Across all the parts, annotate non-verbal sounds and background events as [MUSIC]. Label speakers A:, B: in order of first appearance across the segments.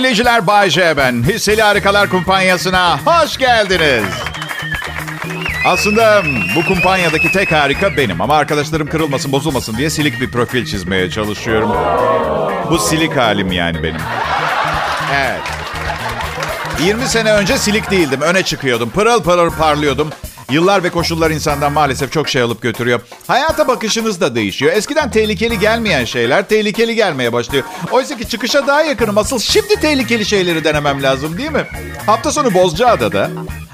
A: dinleyiciler Bay J ben. Hisseli Harikalar Kumpanyası'na hoş geldiniz. Aslında bu kumpanyadaki tek harika benim ama arkadaşlarım kırılmasın bozulmasın diye silik bir profil çizmeye çalışıyorum. Bu silik halim yani benim. Evet. 20 sene önce silik değildim. Öne çıkıyordum. Pırıl pırıl parlıyordum. Yıllar ve koşullar insandan maalesef çok şey alıp götürüyor. Hayata bakışınız da değişiyor. Eskiden tehlikeli gelmeyen şeyler tehlikeli gelmeye başlıyor. Oysa ki çıkışa daha yakınım. Asıl şimdi tehlikeli şeyleri denemem lazım değil mi? Hafta sonu Bozcaada'da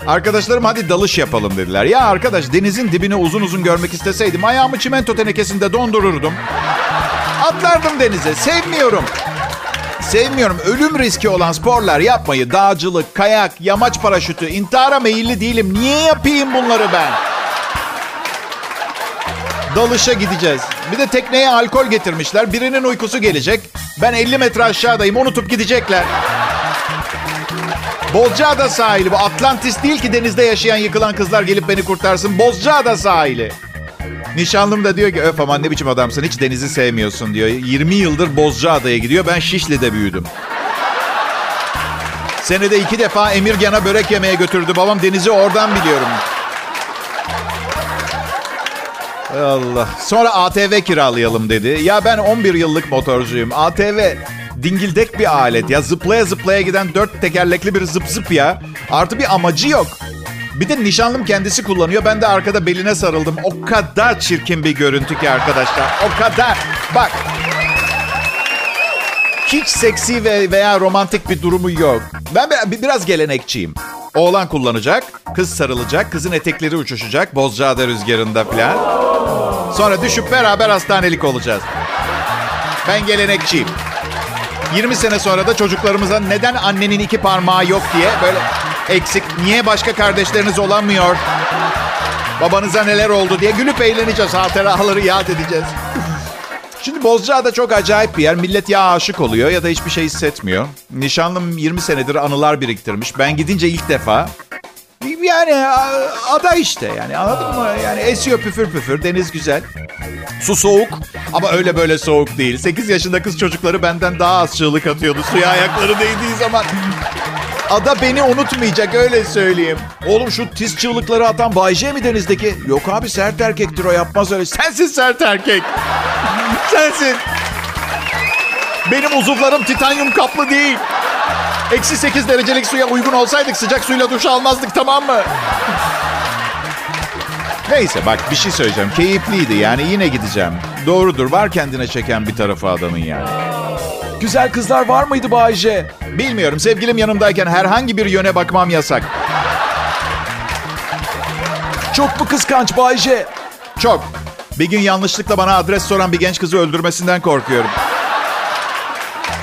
A: arkadaşlarım hadi dalış yapalım dediler. Ya arkadaş denizin dibini uzun uzun görmek isteseydim ayağımı çimento tenekesinde dondururdum. Atlardım denize. Sevmiyorum. Sevmiyorum. Ölüm riski olan sporlar yapmayı. Dağcılık, kayak, yamaç paraşütü. intihara meyilli değilim. Niye yapayım bunları ben? Dalışa gideceğiz. Bir de tekneye alkol getirmişler. Birinin uykusu gelecek. Ben 50 metre aşağıdayım. Unutup gidecekler. Bozcaada sahili bu. Atlantis değil ki denizde yaşayan yıkılan kızlar gelip beni kurtarsın. Bozcaada sahili. Nişanlım da diyor ki öf aman ne biçim adamsın hiç denizi sevmiyorsun diyor. 20 yıldır Bozcaada'ya gidiyor ben Şişli'de büyüdüm. Senede iki defa Emirgan'a börek yemeye götürdü babam denizi oradan biliyorum. Allah. Sonra ATV kiralayalım dedi. Ya ben 11 yıllık motorcuyum. ATV dingildek bir alet ya. Zıplaya zıplaya giden dört tekerlekli bir zıp zıp ya. Artı bir amacı yok. Bir de nişanlım kendisi kullanıyor. Ben de arkada beline sarıldım. O kadar çirkin bir görüntü ki arkadaşlar. O kadar. Bak. Hiç seksi ve veya romantik bir durumu yok. Ben bir- biraz gelenekçiyim. Oğlan kullanacak, kız sarılacak, kızın etekleri uçuşacak Bozcaada rüzgarında falan. Sonra düşüp beraber hastanelik olacağız. Ben gelenekçiyim. 20 sene sonra da çocuklarımıza neden annenin iki parmağı yok diye böyle eksik, niye başka kardeşleriniz olamıyor, babanıza neler oldu diye gülüp eğleneceğiz, hatıraları yad edeceğiz. Şimdi Bozcaada çok acayip bir yer. Millet ya aşık oluyor ya da hiçbir şey hissetmiyor. Nişanlım 20 senedir anılar biriktirmiş. Ben gidince ilk defa yani ada işte yani anladın mı? Yani esiyor püfür püfür, deniz güzel. Su soğuk ama öyle böyle soğuk değil. 8 yaşında kız çocukları benden daha az çığlık atıyordu suya ayakları değdiği zaman. Ada beni unutmayacak öyle söyleyeyim. Oğlum şu tiz çığlıkları atan Bay J mi denizdeki? Yok abi sert erkektir o yapmaz öyle. Sensin sert erkek. Sensin. Benim uzuvlarım titanyum kaplı değil. Eksi 8 derecelik suya uygun olsaydık sıcak suyla duş almazdık tamam mı? Neyse bak bir şey söyleyeceğim. Keyifliydi yani yine gideceğim. Doğrudur var kendine çeken bir tarafı adanın yani.
B: Güzel kızlar var mıydı Bayce?
A: Bilmiyorum sevgilim yanımdayken herhangi bir yöne bakmam yasak.
B: Çok mu kıskanç Bayce?
A: Çok. Bir gün yanlışlıkla bana adres soran bir genç kızı öldürmesinden korkuyorum.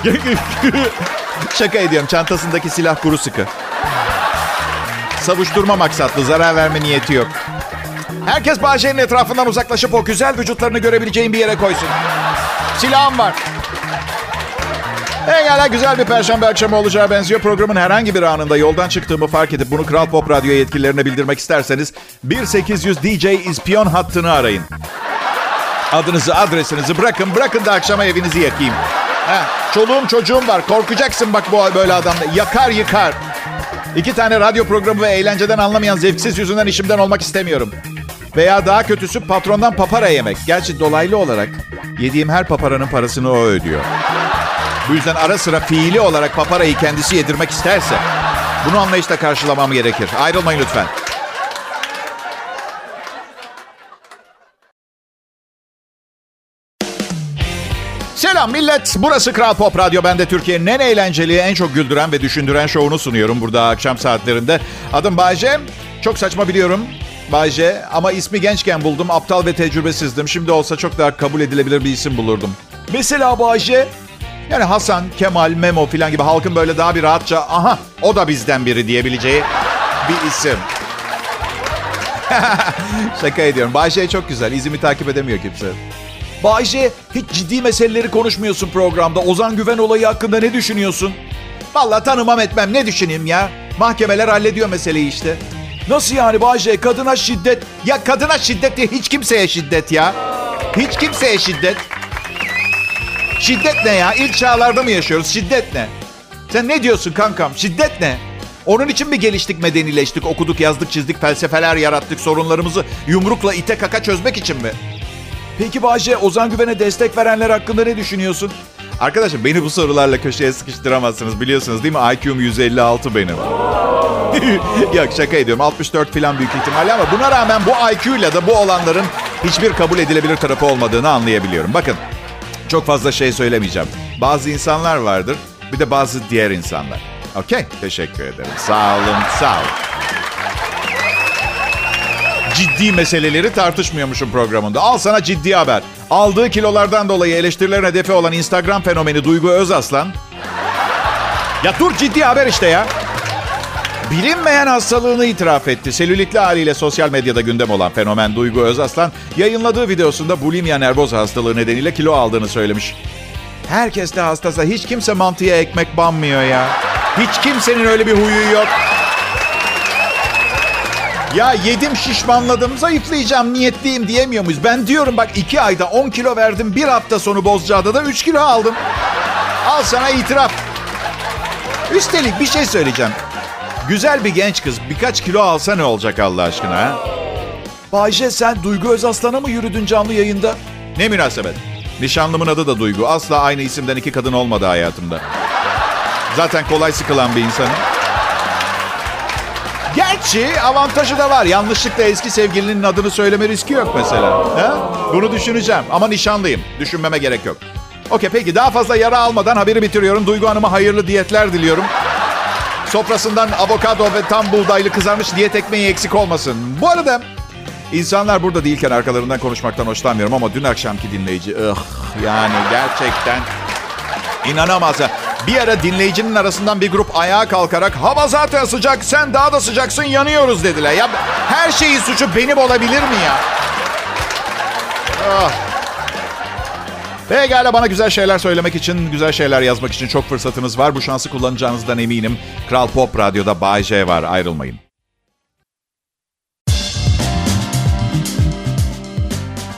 A: [LAUGHS] Şaka ediyorum. Çantasındaki silah kuru sıkı. Savuşturma maksatlı. Zarar verme niyeti yok. Herkes Bahçe'nin etrafından uzaklaşıp o güzel vücutlarını görebileceğin bir yere koysun. Silahım var. Pekala güzel bir perşembe akşamı olacağı benziyor. Programın herhangi bir anında yoldan çıktığımı fark edip bunu Kral Pop Radyo yetkililerine bildirmek isterseniz 1800 DJ İspiyon hattını arayın. Adınızı, adresinizi bırakın. Bırakın da akşama evinizi yakayım. Heh, çoluğum çocuğum var. Korkacaksın bak bu böyle adamla. Yakar yıkar. İki tane radyo programı ve eğlenceden anlamayan zevksiz yüzünden işimden olmak istemiyorum. Veya daha kötüsü patrondan papara yemek. Gerçi dolaylı olarak yediğim her paparanın parasını o ödüyor. Bu yüzden ara sıra fiili olarak paparayı kendisi yedirmek isterse bunu anlayışla karşılamam gerekir. Ayrılmayın lütfen. Selam millet. Burası Kral Pop Radyo. Ben de Türkiye'nin en eğlenceli, en çok güldüren ve düşündüren şovunu sunuyorum burada akşam saatlerinde. Adım Bayce. Çok saçma biliyorum. Bayce ama ismi gençken buldum. Aptal ve tecrübesizdim. Şimdi olsa çok daha kabul edilebilir bir isim bulurdum.
B: Mesela Bayce.
A: Yani Hasan, Kemal, Memo falan gibi halkın böyle daha bir rahatça aha o da bizden biri diyebileceği bir isim. [LAUGHS] Şaka ediyorum. Bayşe çok güzel. İzimi takip edemiyor kimse.
B: Bayce hiç ciddi meseleleri konuşmuyorsun programda. Ozan Güven olayı hakkında ne düşünüyorsun?
A: Vallahi tanımam etmem ne düşüneyim ya. Mahkemeler hallediyor meseleyi işte.
B: Nasıl yani Bayce? Kadına şiddet.
A: Ya kadına şiddet diye hiç kimseye şiddet ya. Hiç kimseye şiddet. Şiddet ne ya? İlk çağlarda mı yaşıyoruz? Şiddet ne? Sen ne diyorsun kankam? Şiddet ne? Onun için mi geliştik, medenileştik, okuduk, yazdık, çizdik, felsefeler yarattık, sorunlarımızı yumrukla ite kaka çözmek için mi?
B: Peki Bayce, Ozan Güven'e destek verenler hakkında ne düşünüyorsun?
A: Arkadaşım beni bu sorularla köşeye sıkıştıramazsınız biliyorsunuz değil mi? IQ'm 156 benim. [LAUGHS] Yok şaka ediyorum 64 falan büyük ihtimalle ama buna rağmen bu IQ ile de bu olanların hiçbir kabul edilebilir tarafı olmadığını anlayabiliyorum. Bakın çok fazla şey söylemeyeceğim. Bazı insanlar vardır bir de bazı diğer insanlar. Okey teşekkür ederim. Sağ olun sağ olun. Ciddi meseleleri tartışmıyormuşum programında. Al sana ciddi haber. Aldığı kilolardan dolayı eleştirilerin hedefi olan Instagram fenomeni Duygu Özaslan. Ya dur ciddi haber işte ya. Bilinmeyen hastalığını itiraf etti. Selülitli haliyle sosyal medyada gündem olan fenomen Duygu Özaslan yayınladığı videosunda bulimia nervoza hastalığı nedeniyle kilo aldığını söylemiş. Herkes de hastasa hiç kimse mantıya ekmek banmıyor ya. Hiç kimsenin öyle bir huyu yok. Ya yedim şişmanladım zayıflayacağım niyetliyim diyemiyor muyuz? Ben diyorum bak iki ayda 10 kilo verdim bir hafta sonu Bozcaada'da 3 kilo aldım. Al sana itiraf. Üstelik bir şey söyleyeceğim. Güzel bir genç kız birkaç kilo alsa ne olacak Allah aşkına ha?
B: Bayce sen Duygu Özaslan'a mı yürüdün canlı yayında?
A: Ne münasebet. Nişanlımın adı da Duygu. Asla aynı isimden iki kadın olmadı hayatımda. Zaten kolay sıkılan bir insanım. Gerçi avantajı da var. Yanlışlıkla eski sevgilinin adını söyleme riski yok mesela. Ha? Bunu düşüneceğim ama nişanlıyım. Düşünmeme gerek yok. Okey peki daha fazla yara almadan haberi bitiriyorum. Duygu Hanım'a hayırlı diyetler diliyorum. Sofrasından avokado ve tam buğdaylı kızarmış diyet ekmeği eksik olmasın. Bu arada insanlar burada değilken arkalarından konuşmaktan hoşlanmıyorum ama dün akşamki dinleyici ıh yani gerçekten inanamaz. Bir ara dinleyicinin arasından bir grup ayağa kalkarak hava zaten sıcak sen daha da sıcaksın yanıyoruz dediler. Ya her şeyin suçu benim olabilir mi ya? Ah. Pekala bana güzel şeyler söylemek için, güzel şeyler yazmak için çok fırsatınız var. Bu şansı kullanacağınızdan eminim. Kral Pop Radyo'da Bay J var. Ayrılmayın.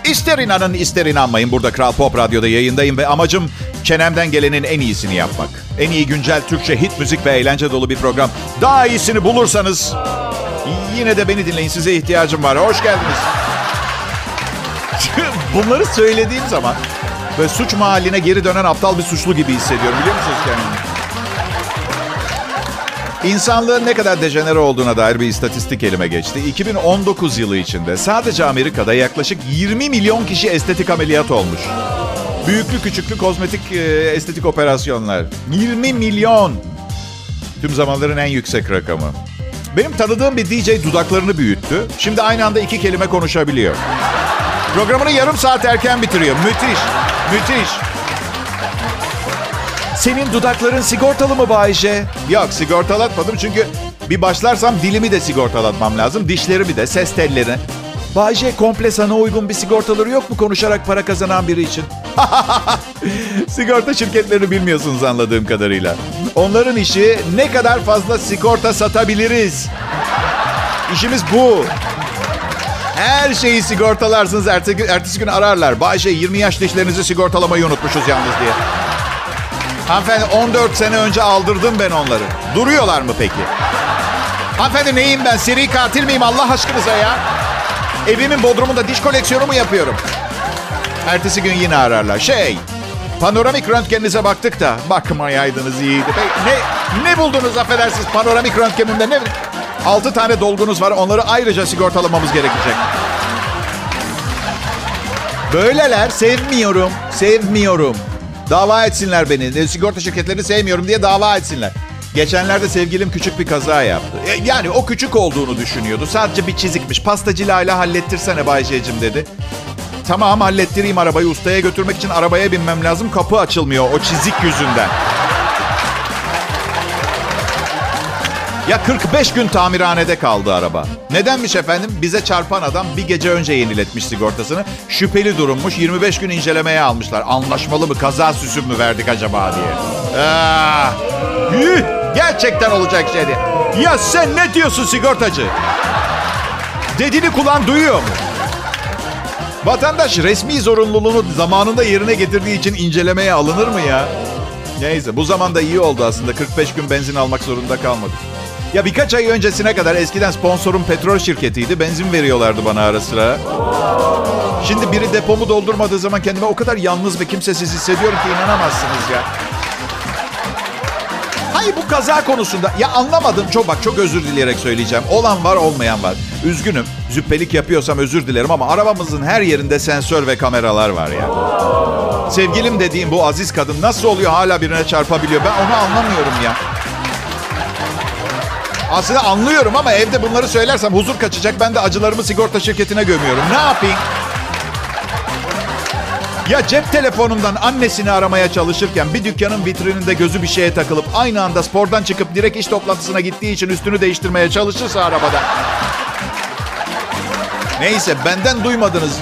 A: İster inanın ister inanmayın burada Kral Pop Radyo'da yayındayım ve amacım çenemden gelenin en iyisini yapmak. En iyi güncel Türkçe hit müzik ve eğlence dolu bir program. Daha iyisini bulursanız yine de beni dinleyin size ihtiyacım var. Hoş geldiniz. [LAUGHS] Bunları söylediğim zaman ve suç mahalline geri dönen aptal bir suçlu gibi hissediyorum biliyor musunuz kendimi? İnsanlığın ne kadar dejenere olduğuna dair bir istatistik elime geçti. 2019 yılı içinde sadece Amerika'da yaklaşık 20 milyon kişi estetik ameliyat olmuş. Büyüklü küçüklü kozmetik e, estetik operasyonlar. 20 milyon. Tüm zamanların en yüksek rakamı. Benim tanıdığım bir DJ dudaklarını büyüttü. Şimdi aynı anda iki kelime konuşabiliyor. Programını yarım saat erken bitiriyor. Müthiş. Müthiş.
B: Senin dudakların sigortalı mı Bayce?
A: Yok sigortalatmadım çünkü bir başlarsam dilimi de sigortalatmam lazım. Dişlerimi de, ses tellerini.
B: Bayce komple sana uygun bir sigortaları yok mu konuşarak para kazanan biri için? [LAUGHS]
A: Sigorta şirketlerini bilmiyorsunuz anladığım kadarıyla. Onların işi ne kadar fazla sigorta satabiliriz. İşimiz bu. Her şeyi sigortalarsınız. Ertesi, ertesi gün ararlar. Bayşe 20 yaş dişlerinizi sigortalamayı unutmuşuz yalnız diye. Hanımefendi 14 sene önce aldırdım ben onları. Duruyorlar mı peki? Hanımefendi neyim ben? Seri katil miyim Allah aşkınıza ya? Evimin bodrumunda diş koleksiyonu mu yapıyorum? Ertesi gün yine ararlar. Şey, panoramik röntgeninize baktık da bakmayaydınız iyiydi. Ne, ne buldunuz affedersiniz panoramik röntgenimde? Ne, Altı tane dolgunuz var. Onları ayrıca sigortalamamız gerekecek. Böyleler sevmiyorum. Sevmiyorum. Dava etsinler beni. Sigorta şirketlerini sevmiyorum diye dava etsinler. Geçenlerde sevgilim küçük bir kaza yaptı. E, Yani o küçük olduğunu düşünüyordu. Sadece bir çizikmiş. Pastacıyla hallettirsene Bayce'cim dedi. Tamam hallettireyim arabayı. Ustaya götürmek için arabaya binmem lazım. Kapı açılmıyor o çizik yüzünden. Ya 45 gün tamirhanede kaldı araba. Nedenmiş efendim? Bize çarpan adam bir gece önce yeniletmiş sigortasını. Şüpheli durummuş. 25 gün incelemeye almışlar. Anlaşmalı mı? Kaza süsü mü verdik acaba diye. Ah, yuh, gerçekten olacak şey değil. Ya sen ne diyorsun sigortacı? Dediğini kulağın duyuyor mu? Vatandaş resmi zorunluluğunu zamanında yerine getirdiği için incelemeye alınır mı ya? Neyse bu zamanda iyi oldu aslında. 45 gün benzin almak zorunda kalmadık. Ya birkaç ay öncesine kadar eskiden sponsorum petrol şirketiydi. Benzin veriyorlardı bana ara sıra. Şimdi biri depomu doldurmadığı zaman kendime o kadar yalnız ve kimsesiz hissediyorum ki inanamazsınız ya. Hayır bu kaza konusunda ya anlamadım çok bak çok özür dileyerek söyleyeceğim. Olan var olmayan var. Üzgünüm züppelik yapıyorsam özür dilerim ama arabamızın her yerinde sensör ve kameralar var ya. Sevgilim dediğim bu aziz kadın nasıl oluyor hala birine çarpabiliyor ben onu anlamıyorum ya. Aslında anlıyorum ama evde bunları söylersem huzur kaçacak. Ben de acılarımı sigorta şirketine gömüyorum. Ne yapayım? Ya cep telefonundan annesini aramaya çalışırken bir dükkanın vitrininde gözü bir şeye takılıp aynı anda spordan çıkıp direkt iş toplantısına gittiği için üstünü değiştirmeye çalışırsa arabada. Neyse benden duymadınız.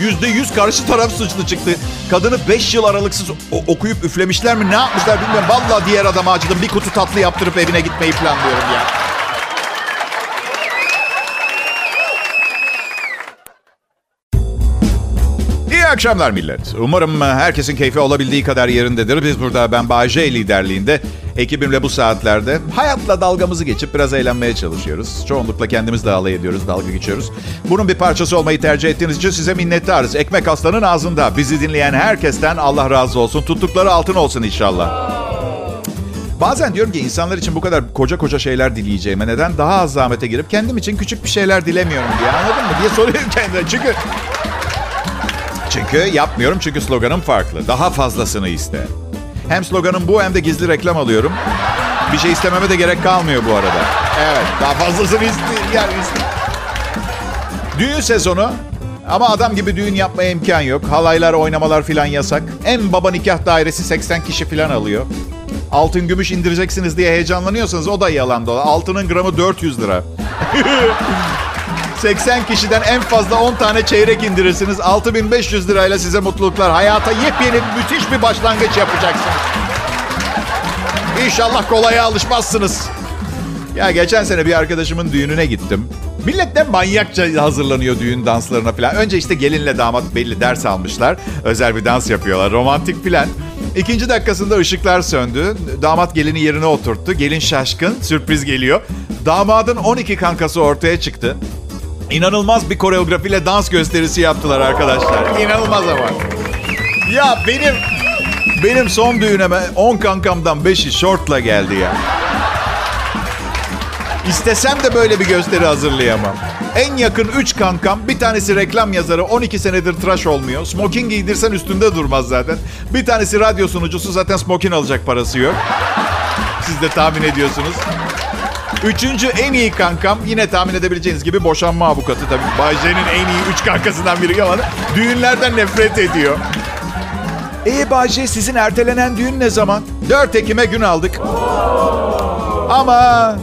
A: Yüzde yüz karşı taraf suçlu çıktı. Kadını beş yıl aralıksız okuyup üflemişler mi ne yapmışlar bilmiyorum. Vallahi diğer adama acıdım. Bir kutu tatlı yaptırıp evine gitmeyi planlıyorum ya. İyi akşamlar millet. Umarım herkesin keyfi olabildiği kadar yerindedir. Biz burada ben Bahçe liderliğinde ekibimle bu saatlerde hayatla dalgamızı geçip biraz eğlenmeye çalışıyoruz. Çoğunlukla kendimiz de alay ediyoruz, dalga geçiyoruz. Bunun bir parçası olmayı tercih ettiğiniz için size minnettarız. Ekmek aslanın ağzında. Bizi dinleyen herkesten Allah razı olsun. Tuttukları altın olsun inşallah. Bazen diyorum ki insanlar için bu kadar koca koca şeyler dileyeceğime neden daha az zahmete girip kendim için küçük bir şeyler dilemiyorum diye anladın mı diye soruyorum kendime. Çünkü çünkü yapmıyorum çünkü sloganım farklı. Daha fazlasını iste. Hem sloganım bu hem de gizli reklam alıyorum. Bir şey istememe de gerek kalmıyor bu arada. Evet daha fazlasını iste. Yani iste. Düğün sezonu ama adam gibi düğün yapmaya imkan yok. Halaylar, oynamalar filan yasak. En baba nikah dairesi 80 kişi filan alıyor. Altın gümüş indireceksiniz diye heyecanlanıyorsanız o da yalan dola. Altının gramı 400 lira. [LAUGHS] 80 kişiden en fazla 10 tane çeyrek indirirsiniz. 6500 lirayla size mutluluklar. Hayata yepyeni müthiş bir başlangıç yapacaksınız. İnşallah kolaya alışmazsınız. Ya geçen sene bir arkadaşımın düğününe gittim. Millet de manyakça hazırlanıyor düğün danslarına falan. Önce işte gelinle damat belli ders almışlar. Özel bir dans yapıyorlar. Romantik falan. İkinci dakikasında ışıklar söndü. Damat gelini yerine oturttu. Gelin şaşkın. Sürpriz geliyor. Damadın 12 kankası ortaya çıktı. İnanılmaz bir koreografiyle dans gösterisi yaptılar arkadaşlar. İnanılmaz ama. Ya benim benim son düğüneme 10 kankamdan 5'i şortla geldi ya. İstesem de böyle bir gösteri hazırlayamam. En yakın 3 kankam, bir tanesi reklam yazarı, 12 senedir tıraş olmuyor. Smoking giydirsen üstünde durmaz zaten. Bir tanesi radyo sunucusu, zaten smoking alacak parası yok. Siz de tahmin ediyorsunuz. Üçüncü en iyi kankam yine tahmin edebileceğiniz gibi boşanma avukatı tabii. Bay J'nin en iyi üç kankasından biri ama düğünlerden nefret ediyor. E Bay J sizin ertelenen düğün ne zaman? 4 Ekim'e gün aldık. Ama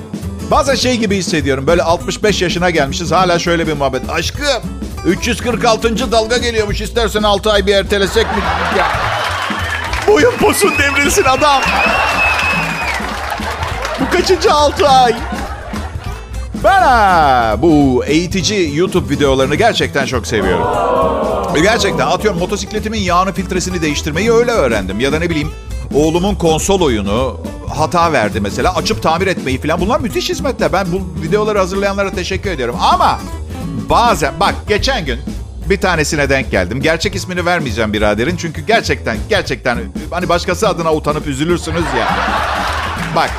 A: bazen şey gibi hissediyorum. Böyle 65 yaşına gelmişiz hala şöyle bir muhabbet. Aşkım 346. dalga geliyormuş istersen 6 ay bir ertelesek mi? Ya. Boyun posun devrilsin adam. Kaçıncı 6 ay? Ben ha, bu eğitici YouTube videolarını gerçekten çok seviyorum. Gerçekten atıyorum motosikletimin yağını filtresini değiştirmeyi öyle öğrendim. Ya da ne bileyim oğlumun konsol oyunu hata verdi mesela. Açıp tamir etmeyi falan. Bunlar müthiş hizmetler. Ben bu videoları hazırlayanlara teşekkür ediyorum. Ama bazen bak geçen gün bir tanesine denk geldim. Gerçek ismini vermeyeceğim biraderin. Çünkü gerçekten gerçekten hani başkası adına utanıp üzülürsünüz ya. Bak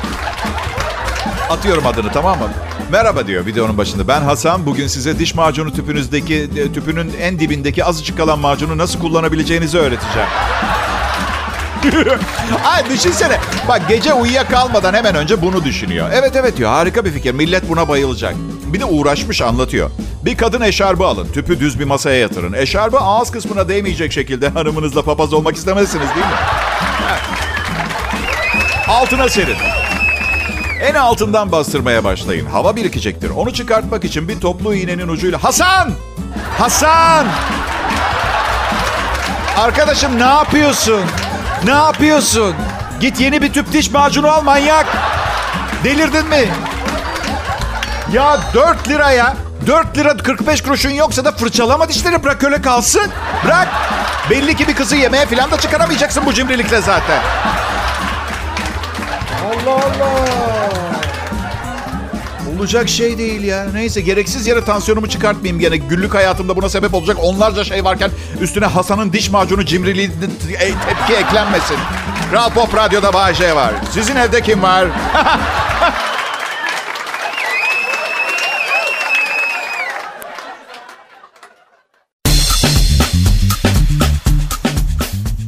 A: Atıyorum adını tamam mı? Merhaba diyor videonun başında. Ben Hasan. Bugün size diş macunu tüpünüzdeki e, tüpünün en dibindeki azıcık kalan macunu nasıl kullanabileceğinizi öğreteceğim. [LAUGHS] Ay düşünsene. Bak gece uyuyakalmadan hemen önce bunu düşünüyor. Evet evet diyor harika bir fikir. Millet buna bayılacak. Bir de uğraşmış anlatıyor. Bir kadın eşarbı alın. Tüpü düz bir masaya yatırın. Eşarbı ağız kısmına değmeyecek şekilde [LAUGHS] hanımınızla papaz olmak istemezsiniz değil mi? Altına serin. En altından bastırmaya başlayın. Hava birikecektir. Onu çıkartmak için bir toplu iğnenin ucuyla... Hasan! Hasan! Arkadaşım ne yapıyorsun? Ne yapıyorsun? Git yeni bir tüp diş macunu al manyak. Delirdin mi? Ya 4 liraya 4 lira 45 kuruşun yoksa da fırçalama dişleri bırak öyle kalsın. Bırak. Belli ki bir kızı yemeğe falan da çıkaramayacaksın bu cimrilikle zaten.
B: Allah Allah. Olacak şey değil ya. Neyse gereksiz yere tansiyonumu çıkartmayayım gene. Günlük hayatımda buna sebep olacak onlarca şey varken üstüne Hasan'ın diş macunu cimriliği e, tepki eklenmesin. Kral Pop Radyo'da Bahçe var. Sizin evde kim var? [LAUGHS]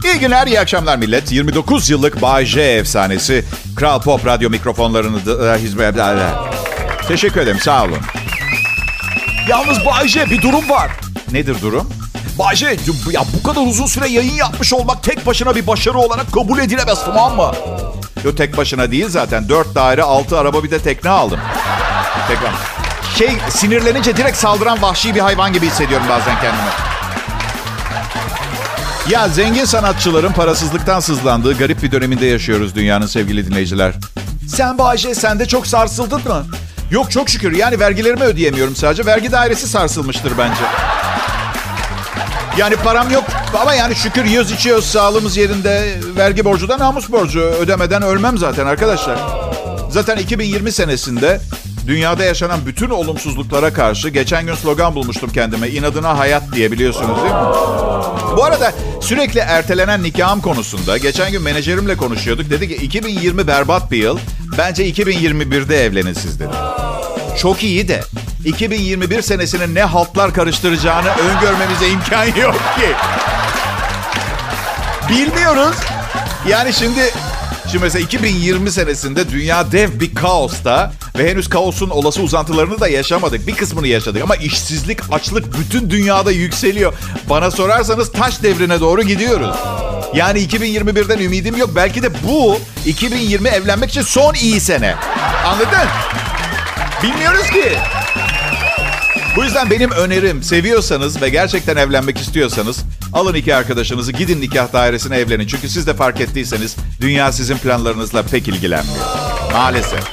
B: İyi günler, iyi akşamlar millet. 29 yıllık Bay J efsanesi Kral Pop Radyo mikrofonlarını hizmet Teşekkür ederim, sağ olun. Yalnız Bay J bir durum var. Nedir durum? Bay J, ya bu kadar uzun süre yayın yapmış olmak tek başına bir başarı olarak kabul edilemez tamam mı? Yo tek başına değil zaten. Dört daire, altı araba bir de tekne aldım. Tekrar. Şey sinirlenince direkt saldıran vahşi bir hayvan gibi hissediyorum bazen kendimi. Ya zengin sanatçıların parasızlıktan sızlandığı garip bir döneminde yaşıyoruz dünyanın sevgili dinleyiciler. Sen Bayce sen de çok sarsıldın mı? Yok çok şükür yani vergilerimi ödeyemiyorum sadece. Vergi dairesi sarsılmıştır bence. Yani param yok ama yani şükür yiyoruz içiyoruz sağlığımız yerinde. Vergi borcu da namus borcu. Ödemeden ölmem zaten arkadaşlar. Zaten 2020 senesinde dünyada yaşanan bütün olumsuzluklara karşı geçen gün slogan bulmuştum kendime. İnadına hayat diye biliyorsunuz değil mi? Bu arada sürekli ertelenen nikahım konusunda geçen gün menajerimle konuşuyorduk. Dedi ki 2020 berbat bir yıl. Bence 2021'de evlenin siz dedi. Çok iyi de 2021 senesinin ne haltlar karıştıracağını öngörmemize imkan [LAUGHS] yok ki. Bilmiyoruz. Yani şimdi Şimdi mesela 2020 senesinde dünya dev bir kaosta ve henüz kaosun olası uzantılarını da yaşamadık. Bir kısmını yaşadık ama işsizlik, açlık bütün dünyada yükseliyor. Bana sorarsanız taş devrine doğru gidiyoruz. Yani 2021'den ümidim yok. Belki de bu 2020 evlenmek için son iyi sene. Anladın? Bilmiyoruz ki. Bu yüzden benim önerim seviyorsanız ve gerçekten evlenmek istiyorsanız alın iki arkadaşınızı gidin nikah dairesine evlenin. Çünkü siz de fark ettiyseniz dünya sizin planlarınızla pek ilgilenmiyor. Maalesef.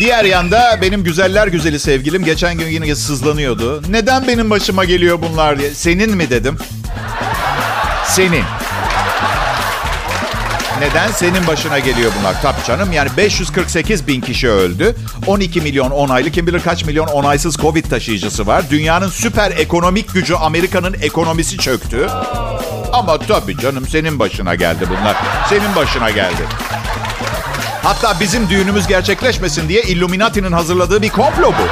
B: Diğer yanda benim güzeller güzeli sevgilim geçen gün yine sızlanıyordu. Neden benim başıma geliyor bunlar diye. Senin mi dedim. Senin. Neden? Senin başına geliyor bunlar. Tabii canım yani 548 bin kişi öldü. 12 milyon onaylı kim bilir kaç milyon onaysız Covid taşıyıcısı var. Dünyanın süper ekonomik gücü Amerika'nın ekonomisi çöktü. Ama tabii canım senin başına geldi bunlar. Senin başına geldi. Hatta bizim düğünümüz gerçekleşmesin diye Illuminati'nin hazırladığı bir komplo bu.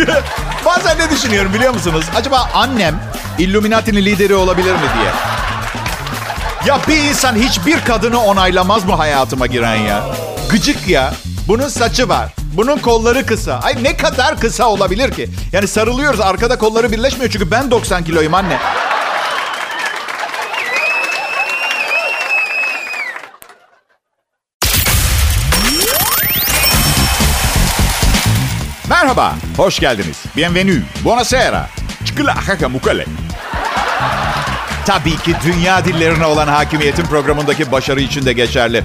B: [LAUGHS] Bazen ne düşünüyorum biliyor musunuz? Acaba annem Illuminati'nin lideri olabilir mi diye. Ya bir insan hiçbir kadını onaylamaz mı hayatıma giren ya? Gıcık ya. Bunun saçı var. Bunun kolları kısa. Ay ne kadar kısa olabilir ki? Yani sarılıyoruz arkada kolları birleşmiyor çünkü ben 90 kiloyum anne. Merhaba, hoş geldiniz. Bienvenue, buonasera. Çıkıla mukale. Tabii ki dünya dillerine olan hakimiyetin programındaki başarı için de geçerli.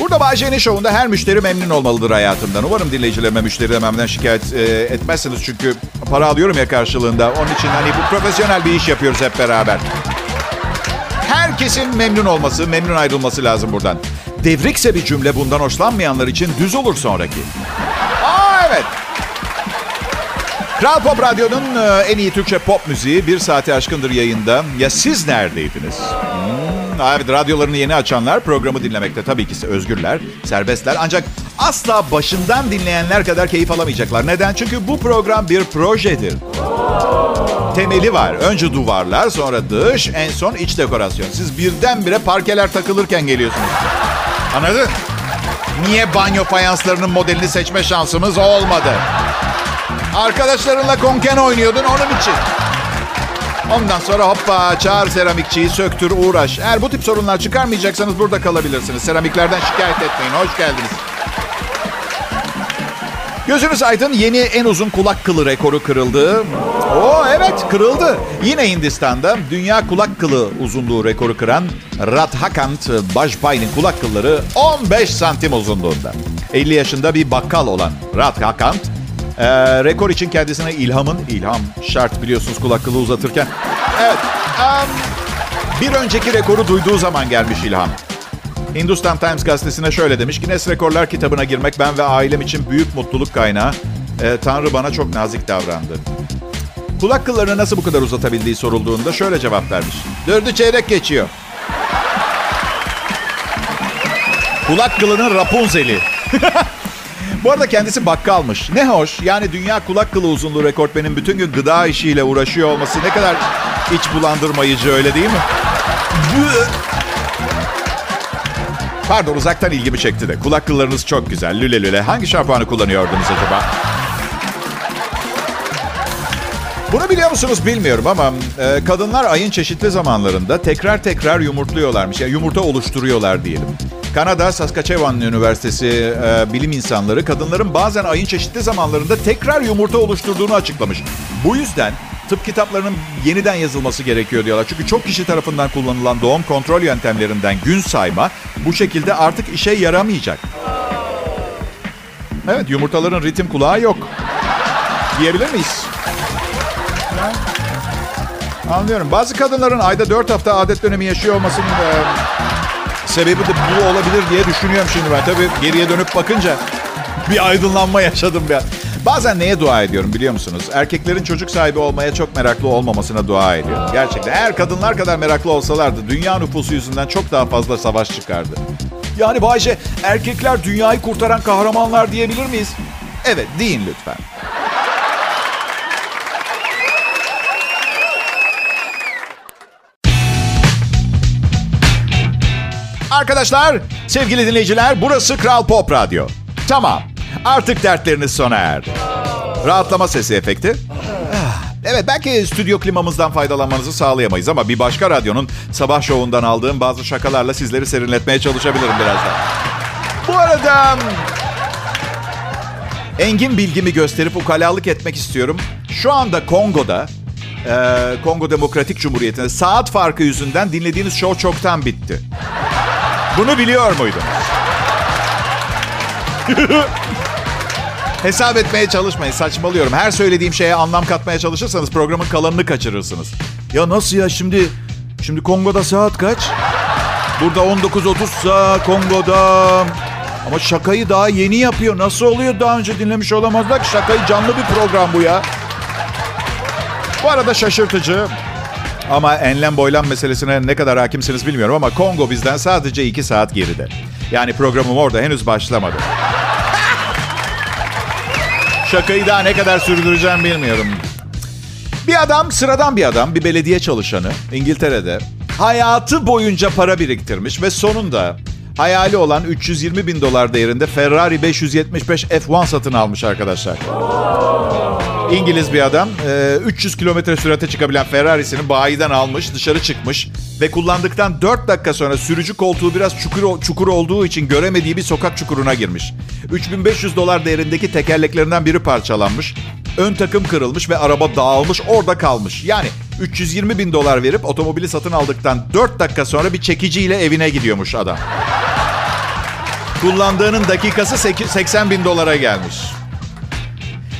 B: Burada Bahçe'nin şovunda her müşteri memnun olmalıdır hayatımdan. Umarım dinleyicilerime müşteri dememden şikayet e, etmezsiniz. Çünkü para alıyorum ya karşılığında. Onun için hani bu profesyonel bir iş yapıyoruz hep beraber. Herkesin memnun olması, memnun ayrılması lazım buradan. Devrikse bir cümle bundan hoşlanmayanlar için düz olur sonraki. Aa evet. Kral Pop Radyo'nun e, en iyi Türkçe pop müziği bir saate aşkındır yayında. Ya siz neredeydiniz? Hmm, evet, radyolarını yeni açanlar programı dinlemekte tabii ki özgürler, serbestler. Ancak asla başından dinleyenler kadar keyif alamayacaklar. Neden? Çünkü bu program bir projedir. Temeli var. Önce duvarlar, sonra dış, en son iç dekorasyon. Siz birdenbire parkeler takılırken geliyorsunuz. Anladın? Niye banyo fayanslarının modelini seçme şansımız olmadı? Arkadaşlarınla konken oynuyordun onun için. Ondan sonra hoppa çağır seramikçiyi söktür uğraş. Eğer bu tip sorunlar çıkarmayacaksanız burada kalabilirsiniz. Seramiklerden şikayet etmeyin. Hoş geldiniz. Gözünüz aydın yeni en uzun kulak kılı rekoru kırıldı. Oo evet kırıldı. Yine Hindistan'da dünya kulak kılı uzunluğu rekoru kıran Radhakant Bajpay'ın kulak kılları 15 santim uzunluğunda. 50 yaşında bir bakkal olan Radhakant ee, rekor için kendisine ilhamın, ilham şart biliyorsunuz kulak kılı uzatırken. Evet, um, bir önceki rekoru duyduğu zaman gelmiş ilham.
A: Hindustan Times gazetesine şöyle demiş. Guinness Rekorlar kitabına girmek ben ve ailem için büyük mutluluk kaynağı. Ee, Tanrı bana çok nazik davrandı. Kulak kıllarını nasıl bu kadar uzatabildiği sorulduğunda şöyle cevap vermiş. Dördü çeyrek geçiyor. Kulak kılının Rapunzel'i. [LAUGHS] Bu arada kendisi bakkalmış. Ne hoş. Yani dünya kulak kılı uzunluğu rekortmenin bütün gün gıda işiyle uğraşıyor olması ne kadar iç bulandırmayıcı öyle değil mi? Pardon uzaktan ilgimi çekti de. Kulak kıllarınız çok güzel. Lüle lüle. Hangi şampuanı kullanıyordunuz acaba? Bunu biliyor musunuz bilmiyorum ama e, kadınlar ayın çeşitli zamanlarında tekrar tekrar yumurtluyorlarmış. Yani yumurta oluşturuyorlar diyelim. Kanada Saskatchewan Üniversitesi e, bilim insanları kadınların bazen ayın çeşitli zamanlarında tekrar yumurta oluşturduğunu açıklamış. Bu yüzden tıp kitaplarının yeniden yazılması gerekiyor diyorlar. Çünkü çok kişi tarafından kullanılan doğum kontrol yöntemlerinden gün sayma bu şekilde artık işe yaramayacak. Evet yumurtaların ritim kulağı yok. Diyebilir miyiz? Anlıyorum. Bazı kadınların ayda 4 hafta adet dönemi yaşıyor olmasının e, sebebi de bu olabilir diye düşünüyorum şimdi ben. Tabii geriye dönüp bakınca bir aydınlanma yaşadım ben. Bazen neye dua ediyorum biliyor musunuz? Erkeklerin çocuk sahibi olmaya çok meraklı olmamasına dua ediyorum. Gerçekten eğer kadınlar kadar meraklı olsalardı dünya nüfusu yüzünden çok daha fazla savaş çıkardı. Yani Bayce erkekler dünyayı kurtaran kahramanlar diyebilir miyiz? Evet deyin lütfen. Arkadaşlar, sevgili dinleyiciler, burası Kral Pop Radyo. Tamam, artık dertleriniz sona erdi. Rahatlama sesi efekti. Ah, Evet belki stüdyo klimamızdan faydalanmanızı sağlayamayız ama bir başka radyonun sabah şovundan aldığım bazı şakalarla sizleri serinletmeye çalışabilirim birazdan. Bu arada engin bilgimi gösterip ukalalık etmek istiyorum. Şu anda Kongo'da, Kongo Demokratik Cumhuriyeti'nde saat farkı yüzünden dinlediğiniz show çoktan bitti. Bunu biliyor muydun? Hesap etmeye çalışmayın. Saçmalıyorum. Her söylediğim şeye anlam katmaya çalışırsanız programın kalanını kaçırırsınız. Ya nasıl ya şimdi? Şimdi Kongo'da saat kaç? Burada 19.30 Kongo'da. Ama şakayı daha yeni yapıyor. Nasıl oluyor daha önce dinlemiş olamazlar ki? Şakayı canlı bir program bu ya. Bu arada şaşırtıcı. Ama enlem boylam meselesine ne kadar hakimsiniz bilmiyorum ama Kongo bizden sadece 2 saat geride. Yani programım orada henüz başlamadı. Şakayı daha ne kadar sürdüreceğim bilmiyorum. Bir adam, sıradan bir adam, bir belediye çalışanı İngiltere'de hayatı boyunca para biriktirmiş ve sonunda hayali olan 320 bin dolar değerinde Ferrari 575 F1 satın almış arkadaşlar. İngiliz bir adam 300 kilometre sürate çıkabilen Ferrari'sini bayiden almış, dışarı çıkmış ve kullandıktan 4 dakika sonra sürücü koltuğu biraz çukur, çukur olduğu için göremediği bir sokak çukuruna girmiş. 3500 dolar değerindeki tekerleklerinden biri parçalanmış. Ön takım kırılmış ve araba dağılmış orada kalmış. Yani 320 bin dolar verip otomobili satın aldıktan 4 dakika sonra bir çekiciyle evine gidiyormuş adam. Kullandığının dakikası 80 bin dolara gelmiş.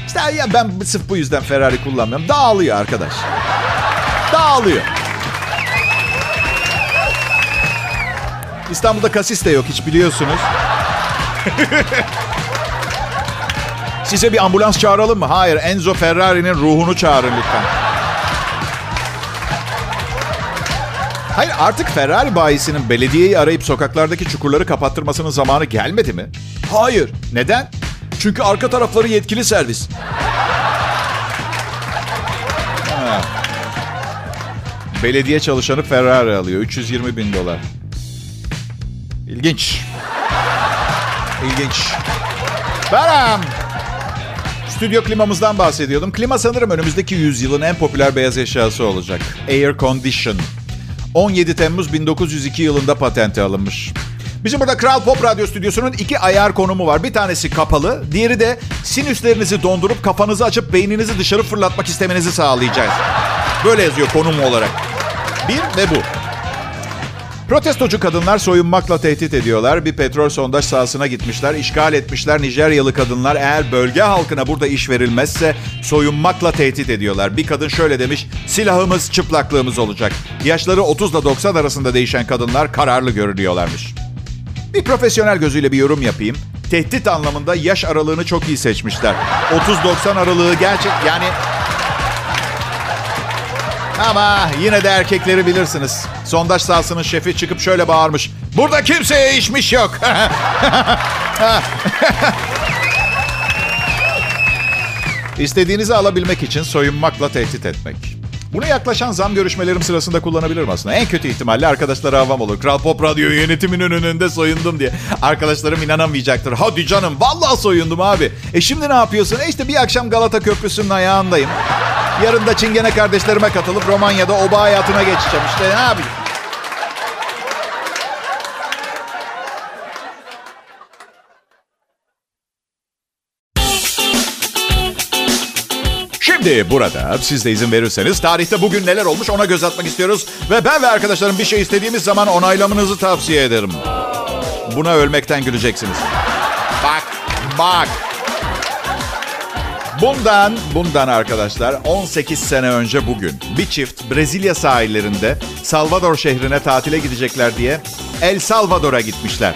A: İşte ya ben sırf bu yüzden Ferrari kullanmıyorum. Dağılıyor arkadaş. Dağılıyor. İstanbul'da kasis de yok hiç biliyorsunuz. [LAUGHS] Size bir ambulans çağıralım mı? Hayır, Enzo Ferrari'nin ruhunu çağırın lütfen. Hayır artık Ferrari bayisinin belediyeyi arayıp sokaklardaki çukurları kapattırmasının zamanı gelmedi mi? Hayır. Neden? Çünkü arka tarafları yetkili servis. Belediye çalışanı Ferrari alıyor. 320 bin dolar. İlginç. İlginç. Beram. Stüdyo klimamızdan bahsediyordum. Klima sanırım önümüzdeki yüzyılın en popüler beyaz eşyası olacak. Air Condition. 17 Temmuz 1902 yılında patente alınmış. Bizim burada Kral Pop Radyo Stüdyosu'nun iki ayar konumu var. Bir tanesi kapalı, diğeri de sinüslerinizi dondurup kafanızı açıp beyninizi dışarı fırlatmak istemenizi sağlayacağız. Böyle yazıyor konum olarak. Bir ve bu. Protestocu kadınlar soyunmakla tehdit ediyorlar. Bir petrol sondaj sahasına gitmişler, işgal etmişler. Nijeryalı kadınlar eğer bölge halkına burada iş verilmezse soyunmakla tehdit ediyorlar. Bir kadın şöyle demiş, silahımız çıplaklığımız olacak. Yaşları 30 ile 90 arasında değişen kadınlar kararlı görünüyorlarmış. Bir profesyonel gözüyle bir yorum yapayım. Tehdit anlamında yaş aralığını çok iyi seçmişler. 30-90 aralığı gerçek yani... Ama yine de erkekleri bilirsiniz. Sondaj sahasının şefi çıkıp şöyle bağırmış. Burada kimseye işmiş yok. [LAUGHS] İstediğinizi alabilmek için soyunmakla tehdit etmek. Bunu yaklaşan zam görüşmelerim sırasında kullanabilirim aslında. En kötü ihtimalle arkadaşlara havam olur. Kral Pop Radyo yönetiminin önünde soyundum diye. Arkadaşlarım inanamayacaktır. Hadi canım vallahi soyundum abi. E şimdi ne yapıyorsun? E işte bir akşam Galata Köprüsü'nün ayağındayım. Yarın da Çingene kardeşlerime katılıp Romanya'da oba hayatına geçeceğim. İşte ne yapayım? Şimdi burada siz de izin verirseniz tarihte bugün neler olmuş ona göz atmak istiyoruz. Ve ben ve arkadaşlarım bir şey istediğimiz zaman onaylamanızı tavsiye ederim. Buna ölmekten güleceksiniz. Bak, bak. Bundan, bundan arkadaşlar 18 sene önce bugün bir çift Brezilya sahillerinde Salvador şehrine tatile gidecekler diye El Salvador'a gitmişler.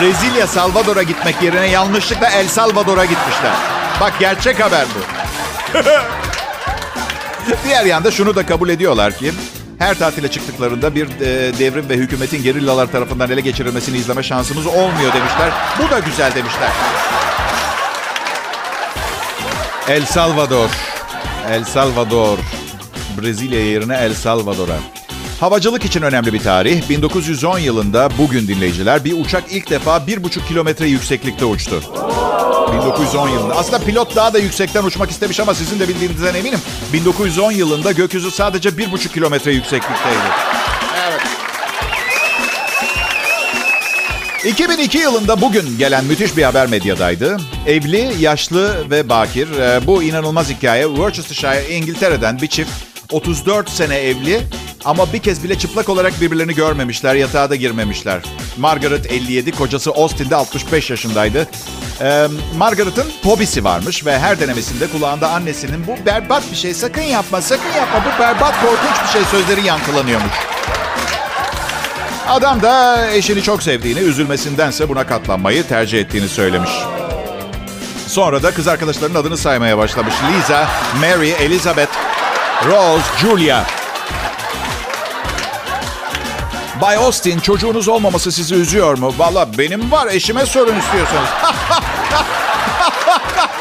A: Brezilya Salvador'a gitmek yerine yanlışlıkla El Salvador'a gitmişler. Bak gerçek haber bu. [LAUGHS] Diğer yanda şunu da kabul ediyorlar ki her tatile çıktıklarında bir e, devrim ve hükümetin gerillalar tarafından ele geçirilmesini izleme şansımız olmuyor demişler. Bu da güzel demişler. El Salvador. El Salvador. Brezilya yerine El Salvador'a. Havacılık için önemli bir tarih. 1910 yılında bugün dinleyiciler bir uçak ilk defa 1,5 kilometre yükseklikte uçtu. 1910 yılında. Aslında pilot daha da yüksekten uçmak istemiş ama sizin de bildiğinizden eminim. 1910 yılında gökyüzü sadece 1,5 kilometre yükseklikteydi. Evet. 2002 yılında bugün gelen müthiş bir haber medyadaydı. Evli, yaşlı ve bakir. Ee, Bu inanılmaz hikaye. Worcestershire, İngiltere'den bir çift. 34 sene evli ama bir kez bile çıplak olarak birbirlerini görmemişler, yatağa da girmemişler. Margaret 57, kocası Austin de 65 yaşındaydı. Ee, Margaret'ın hobisi varmış ve her denemesinde kulağında annesinin bu berbat bir şey, sakın yapma, sakın yapma, bu berbat korkunç bir şey sözleri yankılanıyormuş. Adam da eşini çok sevdiğini, üzülmesindense buna katlanmayı tercih ettiğini söylemiş. Sonra da kız arkadaşlarının adını saymaya başlamış. Lisa, Mary, Elizabeth, Rose, Julia. Bay Austin çocuğunuz olmaması sizi üzüyor mu? Valla benim var eşime sorun istiyorsanız. [LAUGHS]